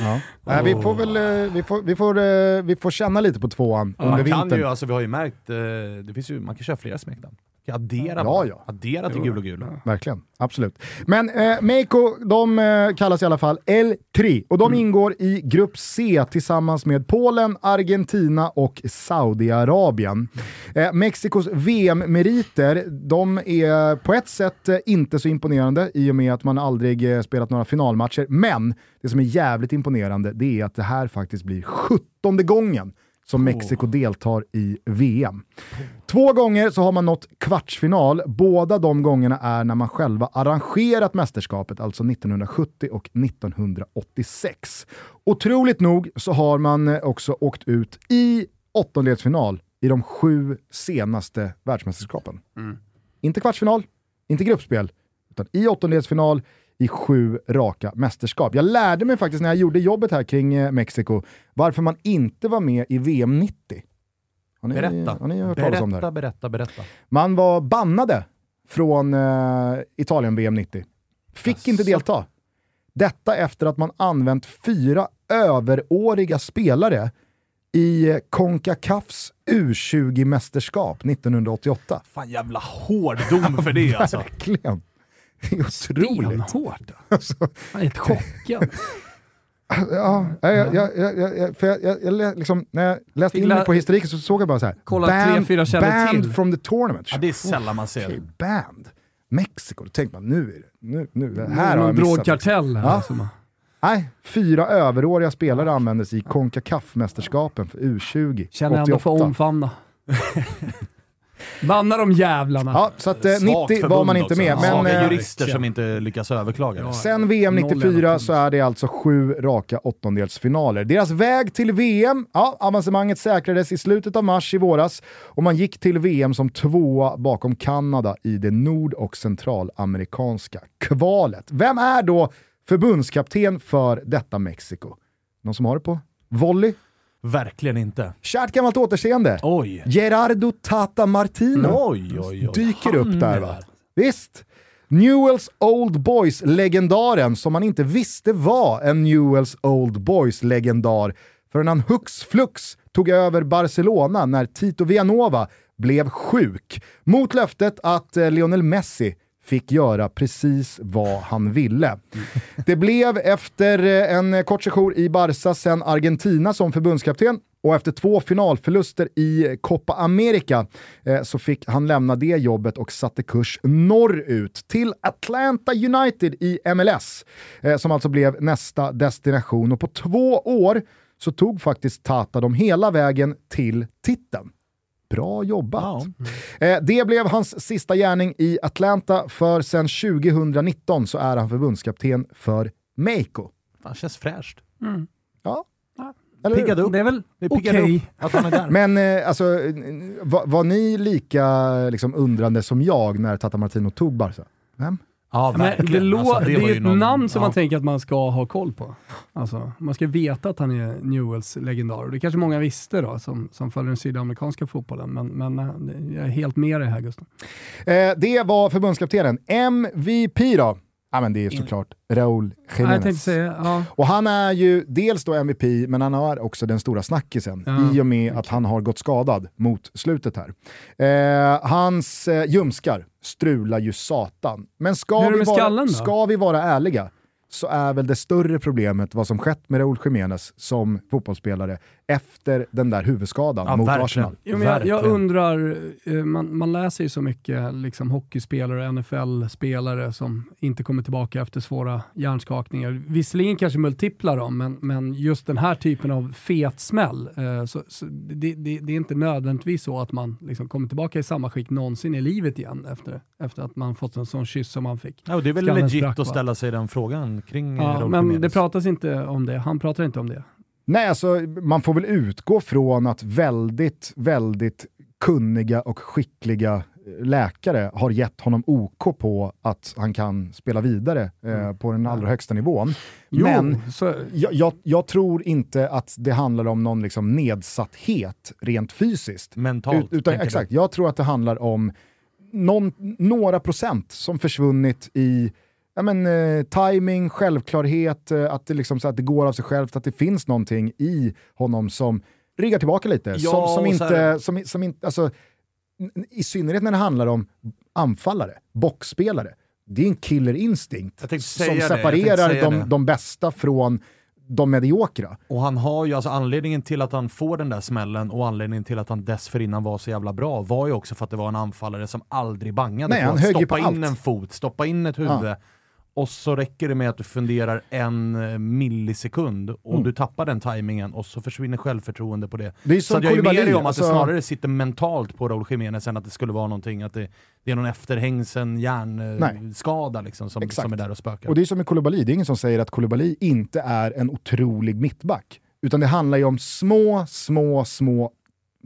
Ja. Nej, vi, får väl, eh, vi, får, vi, får, eh, vi får känna lite på tvåan under Man kan vintern. ju, alltså vi har ju märkt, eh, det finns ju, man kan köra flera smeknamn. Addera, Ja, ja. addera till gul och gul. Verkligen, absolut. Men eh, Meiko, de eh, kallas i alla fall El Tri och de ingår i grupp C tillsammans med Polen, Argentina och Saudiarabien. Eh, Mexikos VM-meriter, de är på ett sätt eh, inte så imponerande i och med att man aldrig eh, spelat några finalmatcher, men det som är jävligt imponerande det är att det här faktiskt blir 17 gången som Mexiko deltar i VM. Två gånger så har man nått kvartsfinal. Båda de gångerna är när man själva arrangerat mästerskapet, alltså 1970 och 1986. Otroligt nog så har man eh, också åkt ut i åttondelsfinal i de sju senaste världsmästerskapen. Inte kvartsfinal, inte gruppspel, utan i åttondelsfinal i sju raka mästerskap. Jag lärde mig faktiskt när jag gjorde jobbet här kring eh, Mexiko varför man inte var med i VM 90. Har ni, Berätta. Har ni hört talas om det här? Berätta, berätta, berätta. Man var bannade från eh, Italien-VM 90. Fick inte delta. Detta efter att man använt fyra överåriga spelare i eh, Concacafs U20-mästerskap 1988. Fan jävla hård dom för det alltså. Verkligen. Otroligt. Stenhårt. Alltså, Jag är helt chockad. ja, jag, jag, jag, jag, jag, för jag, jag, jag, liksom, när jag läste in mig på historiken så såg jag bara så här. Kolla tre, fyra källor banned till. from the tournament. Ja, det är sällan man ser det. band. Mexiko, då tänkte man nu är det, nu, nu, det här har jag missat. drogkartell här. Ja. Som, Nej, fyra överåriga spelare användes i Concacaf-mästerskapen för U20 känner ändå för att 88. omfamna. Banna de jävlarna. Ja, så att eh, Svagt 90 var man inte också. med. Men, Svaga eh, jurister som inte lyckas överklaga. det. Sen VM Noll 94 över så är det alltså sju raka åttondelsfinaler. Deras väg till VM, ja, avancemanget säkrades i slutet av mars i våras och man gick till VM som tvåa bakom Kanada i det nord och centralamerikanska kvalet. Vem är då förbundskapten för detta Mexiko? Någon som har det på volley? Verkligen inte. Kärt gammalt återseende. Oj. Gerardo Tata Martino Oj, oj, oj. dyker Han upp där är va? Visst. Newells Old Boys-legendaren som man inte visste var en Newells Old Boys-legendar förrän han hux flux tog över Barcelona när Tito Villanova blev sjuk. Mot löftet att eh, Lionel Messi fick göra precis vad han ville. Det blev efter eh, en kort sejour i Barca sen Argentina som förbundskapten och efter två finalförluster i Copa America eh, så fick han lämna det jobbet och satte kurs norrut till Atlanta United i MLS, eh, som alltså blev nästa destination. Och på två år så tog faktiskt Tata dem hela vägen till titeln. Bra jobbat! Eh, det blev hans sista gärning i Atlanta, för sen 2019 så är han förbundskapten för Mexico. Fan, känns fräscht. Ja, eller? Piggad upp. Det är väl okej. han där. Men eh, alltså, eh, var, var ni lika liksom, undrande som jag när Tata Martino tog Barca? Vem? Ja, Men det, lå- Alltså, det, var är ett någon- namn som ja. man tänker att man ska ha koll på. Alltså, man ska veta att han är Newells legendar. Och det kanske många visste då, som, som följer den sydamerikanska fotbollen. Men, men eh, jag är helt med dig här Gustav. Eh, det var förbundskaptenen. MVP då? Ja men det är såklart Raúl Jiménez. säga, ja. Och han är ju dels då MVP, men han är också den stora snackisen Ja, i och med att han har gått skadad mot slutet här. Eh, hans eh, ljumskar strular ju satan. Men ska vi, vara, ska vi vara ärliga så är väl det större problemet vad som skett med Raúl Jiménez som fotbollsspelare efter den där huvudskadan Ja, mot verkligen. Arsenal. Jo, men jag, jag undrar, eh, man, man läser ju så mycket liksom, hockeyspelare och NFL-spelare som inte kommer tillbaka efter svåra hjärnskakningar. Visserligen kanske multipla dem, men, men just den här typen av fetsmäll, eh, så, så det, det, det är inte nödvändigtvis så att man liksom kommer tillbaka i samma skick någonsin i livet igen efter, efter att man fått en sån kyss som man fick. Ja, och det är väl Skallen legit att ställa sig den frågan kring Ja, men det pratas inte om det. Han pratar inte om det. Nej, alltså, man får väl utgå från att väldigt, väldigt kunniga och skickliga eh, läkare har gett honom OK på att han kan spela vidare eh, på den allra högsta nivån. Jo, Men så, jag, jag, jag tror inte att det handlar om någon liksom nedsatthet rent fysiskt. Mentalt. Ut, utan, tänker du? exakt, jag tror att det handlar om någon, några procent som försvunnit i ja, men, eh, timing, självklarhet, eh, att, det liksom, så att det går av sig självt, att det finns någonting i honom som ryggar tillbaka lite. Ja, som, som inte, här- som, som inte, alltså, I synnerhet när det handlar om anfallare, boxspelare. Det är en killer instinkt Jag tänkte som separerar de, de bästa från de mediokra. Och han har ju, alltså anledningen till att han får den där smällen och anledningen till att han dessförinnan var så jävla bra var ju också för att det var en anfallare som aldrig bangade Nej, på han att stoppa in allt. en fot, stoppa in ett huvud och så räcker det med att du funderar en eh, millisekund och Mm. du tappar den tajmingen och så försvinner självförtroende på det. Det är Så att jag är med dig om att alltså- det snarare sitter mentalt på Raúl Jiménez än att det skulle vara någonting, att det, det är någon efterhängsen hjärnskada liksom som, som är där och spökar. Och det är som med Koulibaly, det är ingen som säger att Koulibaly inte är en otrolig mittback. Utan det handlar ju om små, små, små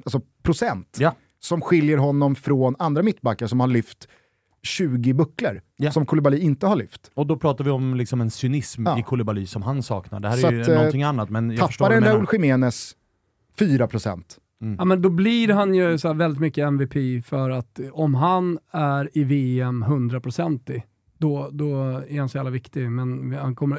alltså procent Ja. som skiljer honom från andra mittbackar som har lyft 20 bucklor, Ja. som Koulibaly inte har lyft. Och då pratar vi om liksom en cynism Ja. i Koulibaly som han saknar. Det här Så är ju att, eh, någonting annat, men jag Tappar en. Raúl Jiménez 4%. Ja, men då blir han ju så här väldigt mycket MVP för att om han är i VM 100% då, då är han så jävla viktig. Men han kommer,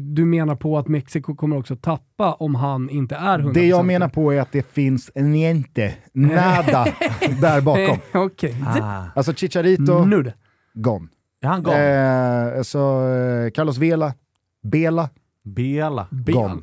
du menar på att Mexiko kommer också tappa om han inte är 100%? Det jag menar på är att det finns niente, nada där bakom. Okej. Ah. Alltså Chicharito, Nu det. gone. Är han gone? Eh, så, eh, Carlos Vela, Bela, Bela. gone.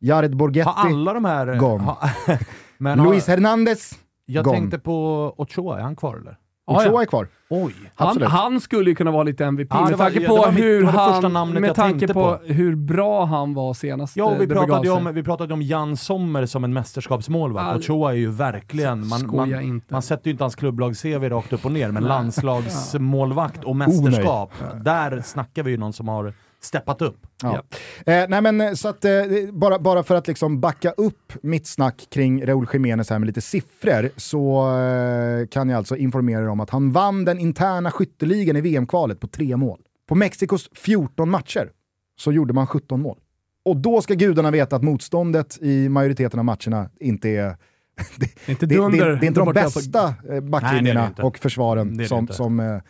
Jared Borghetti, Har alla de här... eh, Gone. Ha, men har, Luis Hernandez, jag gone. tänkte på Ochoa, är han kvar eller? Ochoa ja. är kvar. Oj! Han, han skulle ju kunna vara lite MVP Ja, med tanke på var mitt- hur han, med tanke på, på. hur bra han var senast Ja, och vi pratade, ju om, vi pratade om Jan Sommer som en mästerskapsmålvakt. Ja, Ochoa är ju verkligen... Man, man, inte. man sätter ju inte hans klubblag-CV rakt upp och ner, men landslagsmålvakt och mästerskap, där snackar vi ju någon som har steppat upp. Ja. Eh, nej men, eh, så att, eh, bara, bara för att liksom backa upp mitt snack kring Raúl Jiménez här med lite siffror så eh, kan jag alltså informera er om att han vann den interna skytteligan i VM-kvalet på tre mål. På Mexikos 14 matcher så gjorde man 17 mål. Och då ska gudarna veta att motståndet i majoriteten av matcherna inte är Det inte det, det, det är inte de bästa eh, backlinjerna och försvaren som, som,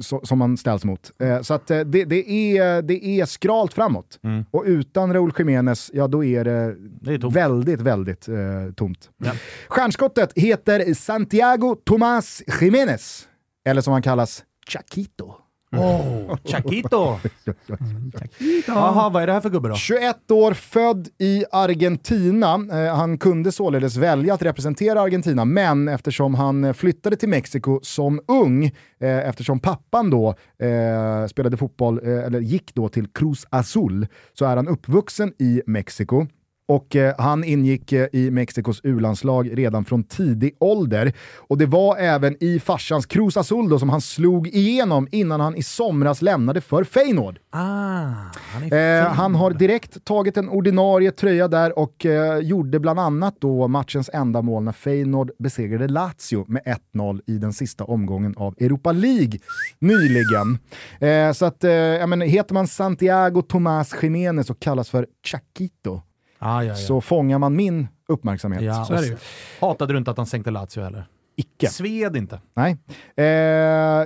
som man ställs mot. Eh, Så att eh, det, det, är, det är skralt framåt. Mm. Och utan Raúl Jiménez, ja då är det, Det är väldigt, väldigt eh, tomt. Ja. Stjärnskottet heter Santiago Tomás Jiménez, eller som han kallas, Chaquito. Oh, Chaquito! Jaha, vad är det här för gubbe då? 21 år, född i Argentina. Eh, han kunde således välja att representera Argentina, men eftersom han flyttade till Mexiko som ung, eh, eftersom pappan då eh, spelade fotboll, eh, eller gick då till Cruz Azul, så är han uppvuxen i Mexiko. Och eh, han ingick eh, i Mexikos U-landslag redan från tidig ålder. Och det var även i farsans Cruz Azul då, som han slog igenom innan han i somras lämnade för Feyenoord. Ah, han, Eh, han har direkt tagit en ordinarie tröja där och eh, gjorde bland annat då matchens enda mål när Feyenoord besegrade Lazio med 1-0 i den sista omgången av Europa League nyligen. Så att, eh, jag menar, heter man Santiago Tomás Jiménez och kallas för Chaquito ah, ja, ja. så fångar man min uppmärksamhet. ja, så är det ju. Hatade du inte att han sänkte Lazio heller? Icke. Sved inte. Nej. Eh,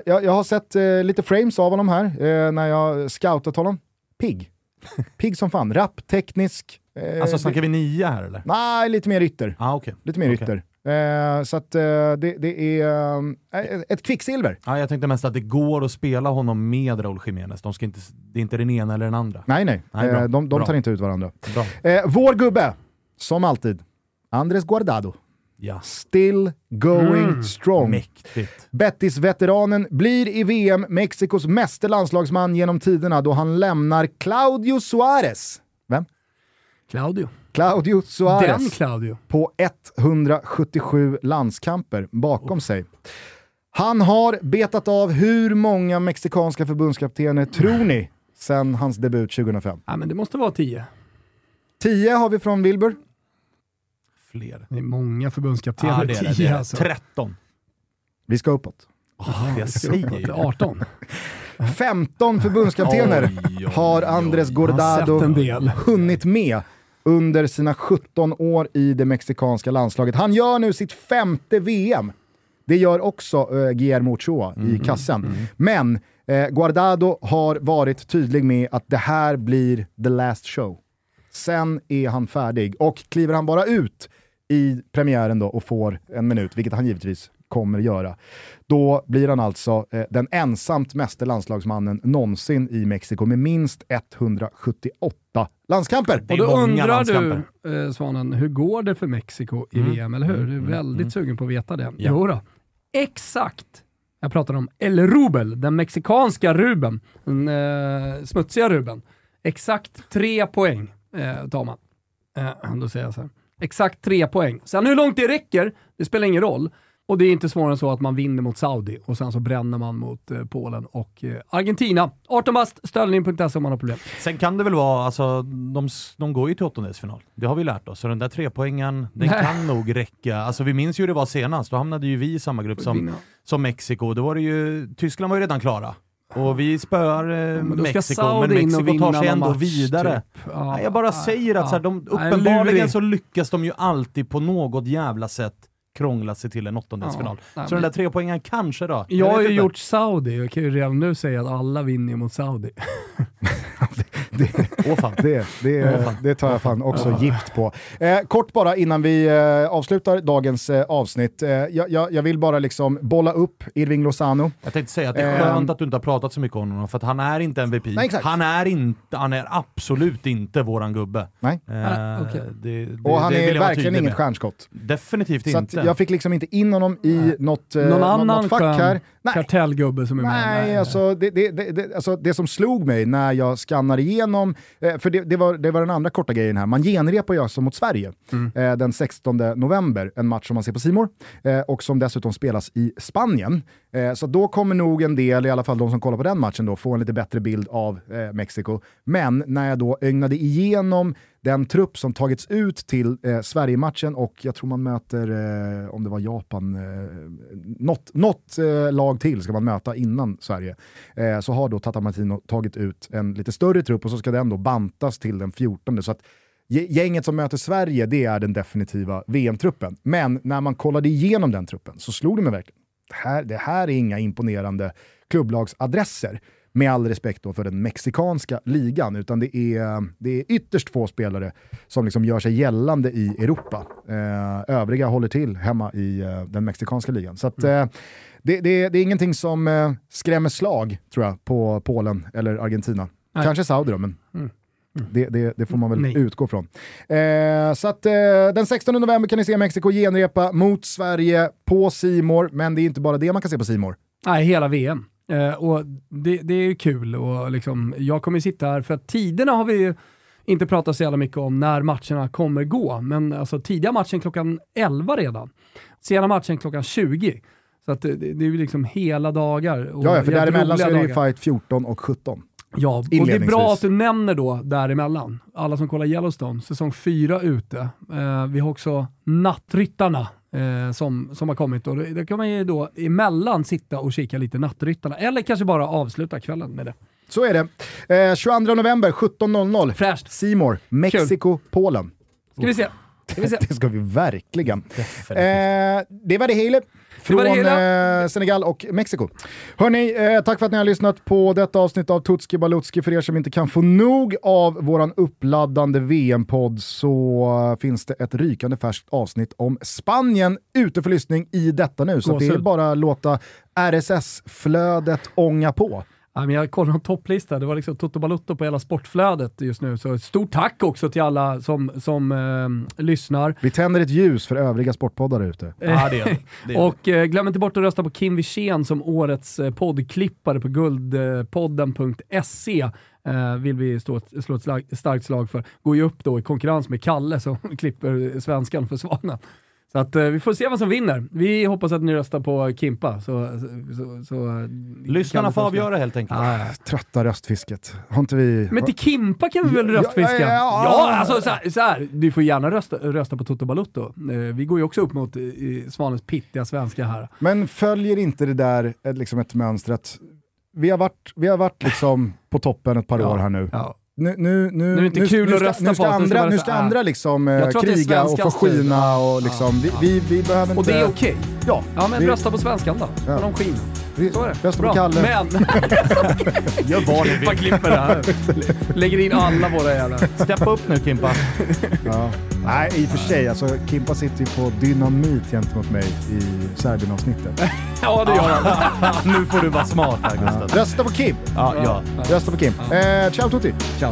jag, jag har sett eh, lite frames av honom här eh, när jag scoutat honom. Pigg. Pigg som fan. Rapp, teknisk. Eh, Alltså snackar vi nia här eller? Nej, lite mer ytter. Ah, okay. Lite mer Okej. ytter. Eh, så att eh, det, det är eh, ett kvicksilver. Ja, jag tänkte mest att det går att spela honom med Raúl Jiménez. De ska inte, det är inte den ena eller den andra. Nej, nej. Nej, bra. eh, de de tar inte ut varandra. Bra. Eh, vår gubbe, som alltid, Andres Guardado. Ja. Still going Mm. strong. Mäktigt. Bettis-veteranen blir i VM Mexikos meste landslagsman genom tiderna då han lämnar Claudio Suarez. Vem? Claudio. Claudio Suarez. Den Claudio. på 177 landskamper bakom sig. Han har betat av hur många mexikanska förbundskaptener tror ni sen hans debut 2005? Ja, men det måste vara tio. 10 har vi från Wilbur. Fler. Det är många förbundskaptener. Ja, det är det. tio det, är alltså. 13. Vi ska uppåt. Oh, jag säger ju det. 18. 15 förbundskaptener Oj, oj, har oj. Andres Gordado hunnit med under sina 17 år i det mexikanska landslaget. Han gör nu sitt femte VM. Det gör också uh, Guillermo Ochoa i kassen. Men eh, Guardado har varit tydlig med att det här blir the last show. Sen är han färdig och kliver han bara ut i premiären då och får en minut, vilket han givetvis kommer göra, då blir han alltså eh, den ensamt meste landslagsmannen någonsin i Mexiko med minst 178 landskamper. Och då undrar du, eh, Svanen, hur går det för Mexiko i Mm. VM, eller hur? Du är Mm, väldigt mm. sugen på att veta det. Ja. Jo då. Exakt. Jag pratar om El Rubel, den mexikanska Ruben. Den eh, smutsiga Ruben. Exakt tre poäng eh, tar man. Eh, då säger jag så här. Exakt tre poäng. Sen hur långt det räcker, det spelar ingen roll. Och det är inte svårare än så att man vinner mot Saudi och sen så bränner man mot eh, Polen och eh, Argentina. 18 bast, stöldning.se om man har problem. Sen kan det väl vara, alltså, de, de går ju till åttondelsfinal. Det har vi lärt oss. Så den där trepoängen, den Nej. kan nog räcka. Alltså vi minns ju hur det var senast. Då hamnade ju vi i samma grupp som, som Mexiko. Då var det ju, Tyskland var ju redan klara. Och vi spöar eh, Men då ska Mexiko, men Mexiko tar sig ändå match, vidare. typ. Ja, Nej, jag bara ja, säger att så här, de, ja. Uppenbarligen så lyckas de ju alltid på något jävla sätt krångla sig till en åttondelsfinal. Ja, nej, så den men- där trepoängen kanske då? Jag har ju inte. gjort Saudi, jag kan ju redan nu säga att alla vinner mot Saudi. Fan. Det, det, det tar jag fan också gift på. Eh, kort bara innan vi eh, avslutar dagens eh, avsnitt. Eh, jag, jag, jag vill bara liksom bolla upp Irving Lozano. Jag tänkte säga att det är skönt att du inte har pratat så mycket om honom, för att han är inte MVP. Nej, han, är inte, han är absolut inte våran gubbe. Nej. Eh, Ah, det, det, Och han det är verkligen inget stjärnskott. Definitivt Så att inte. Jag fick liksom inte in honom i något, eh, Någon något, fack här. Nej, Kartellgubbe som är med. Nej, alltså det, det, det, alltså det som slog mig när jag skannar igenom, eh, för det, det, var, det var den andra korta grejen här, man genrepar ju alltså mot Sverige eh, den 16 november, en match som man ser på Simor eh, och som dessutom spelas i Spanien. Så då kommer nog en del, i alla fall de som kollar på den matchen, då, få en lite bättre bild av Mexiko. Men när jag då ögnade igenom den trupp som tagits ut till eh, Sverige-matchen och jag tror man möter, eh, om det var Japan, eh, något, något eh, lag till ska man möta innan Sverige. Eh, så har då Tata Martino tagit ut en lite större trupp och så ska den då bantas till den 14. Så att gänget som möter Sverige, det är den definitiva VM-truppen. Men när man kollade igenom den truppen så slog det mig verkligen, det här, det här är inga imponerande klubblagsadresser med all respekt då för den mexikanska ligan, utan det är, det är ytterst få spelare som liksom gör sig gällande i Europa. Eh, övriga håller till hemma i eh, den mexikanska ligan. Så att, eh, det, det, det är ingenting som eh, skrämmer slag, tror jag, på Polen eller Argentina. Nej. Kanske Saudi då, men Mm. det, det, det får man väl Nej. utgå från. Eh, så att, eh, den 16 november kan ni se Mexiko genrepa mot Sverige på Simor, men det är inte bara det man kan se på Simor. Nej, hela VM. Eh, och det, det är ju kul och liksom, jag kommer sitta här, för att tiderna har vi ju inte prata så jävla mycket om när matcherna kommer gå, men alltså tidiga matchen klockan 11 redan. Sena matchen klockan 20. Så att det, det är ju liksom hela dagar. Och Ja, ja, för däremellan så är det ju fight 14 och 17. Ja, och det är bra att du nämner då däremellan. Alla som kollar Yellowstone, säsong 4 ute. Eh, vi har också Nattryttarna eh, som, som har kommit. Och det kan man ju då emellan sitta och kika lite Nattryttarna. Eller kanske bara avsluta kvällen med det. Så är det. Eh, 22 november 17.00. Fräscht. Simor, Mexiko, Polen. Ska vi se. Ska vi se. Det ska vi verkligen. Eh, det var det hela från eh, Senegal och Mexiko. Hörni, eh, tack för att ni har lyssnat på detta avsnitt av Tutski Balutski. För er som inte kan få nog av våran uppladdande VM-podd så finns det ett rykande färskt avsnitt om Spanien ute för lyssning i detta nu. Så det är bara att låta RSS-flödet ånga på. Ja, men jag kollade en topplista, det var liksom Toto Balutto på hela sportflödet just nu. Så stort tack också till alla som, som eh, lyssnar. Vi tänder ett ljus för övriga sportpoddar ute. Ja, det är det. det, är det. Och eh, glöm inte bort att rösta på Kim Wirsén som årets eh, poddklippare på guldpodden.se. Eh, vill vi stå, ett- slå ett slag, starkt slag för. Går ju upp då i konkurrens med Kalle som klipper svenskan för Svanen. Så att, eh, vi får se vad som vinner. Vi hoppas att ni röstar på Kimpa. Så, så, så, eh, Lyssnarna får avgöra helt enkelt. Ja. Trötta röstfisket. Har inte vi... Men till Kimpa kan vi väl röstfiska? ja, ja, Ja, ja. alltså så här, så här, du får gärna rösta, rösta på Toto Balutto. Eh, vi går ju också upp mot Svanens pittiga svenska här. Men följer inte det där ett, liksom ett mönster att vi har varit, vi har varit liksom på toppen ett par Ja. år här nu. Ja. Nu, nu, nu, är det inte nu, kul nu att ska, rösta nu på ska oss, nu ska andra, nu ska andra liksom eh, kriga och få skina och liksom, Ja. vi, vi, vi behöver inte... Och det är okej. Ja, Ja, men vi, rösta på svenskan då. Ja. Skina. vi Så är det. rösta på Bra. Kalle. Men, Gör vad ni vill. klipper det här. Lägger in alla våra jävla... Steppa upp nu Kimpa. Ja. Nej, i och för sig, alltså, Kimpa sitter ju på dynamit gentemot mig i Serbien-avsnittet. Ja, det gör han. nu får du vara smart här. Gustav. Rösta på Kim! Ja, ja. Rösta på Kim. Eh, ciao tutti! Ciao.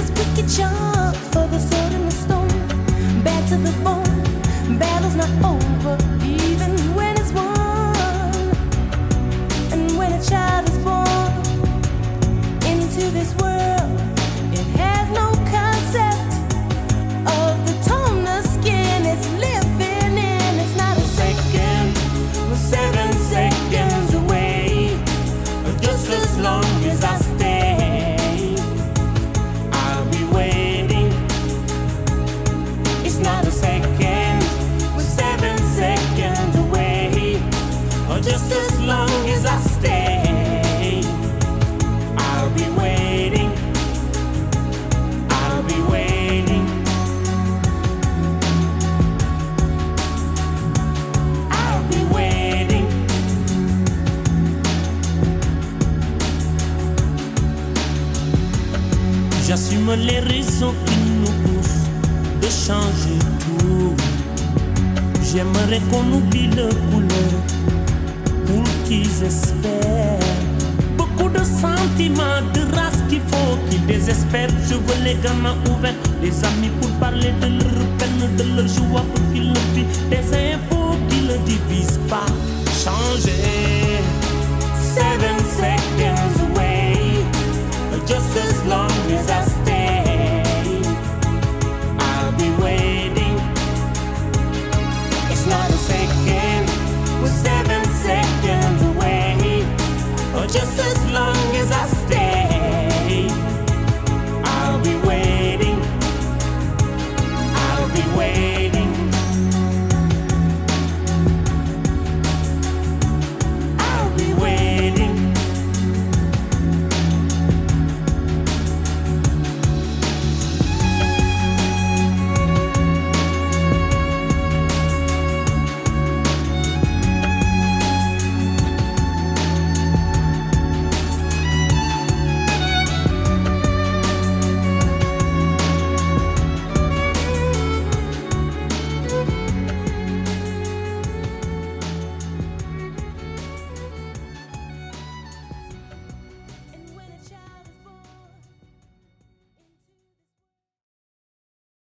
Practice wicked charms for the sword and the stone. To the bone. Battle's not over, even when it's won. And when child J'assume les raisons qui nous poussent de changer tout. J'aimerais qu'on oublie le couleur pour qu'ils espèrent. Beaucoup de sentiments, de race qu'il faut qu'ils désespèrent. Je veux les gamins ouverts, les amis pour parler de leur peine, de leur joie pour qu'ils le vivent. Des infos qui ne divisent pas. Changer. Seven seconds. Jesus.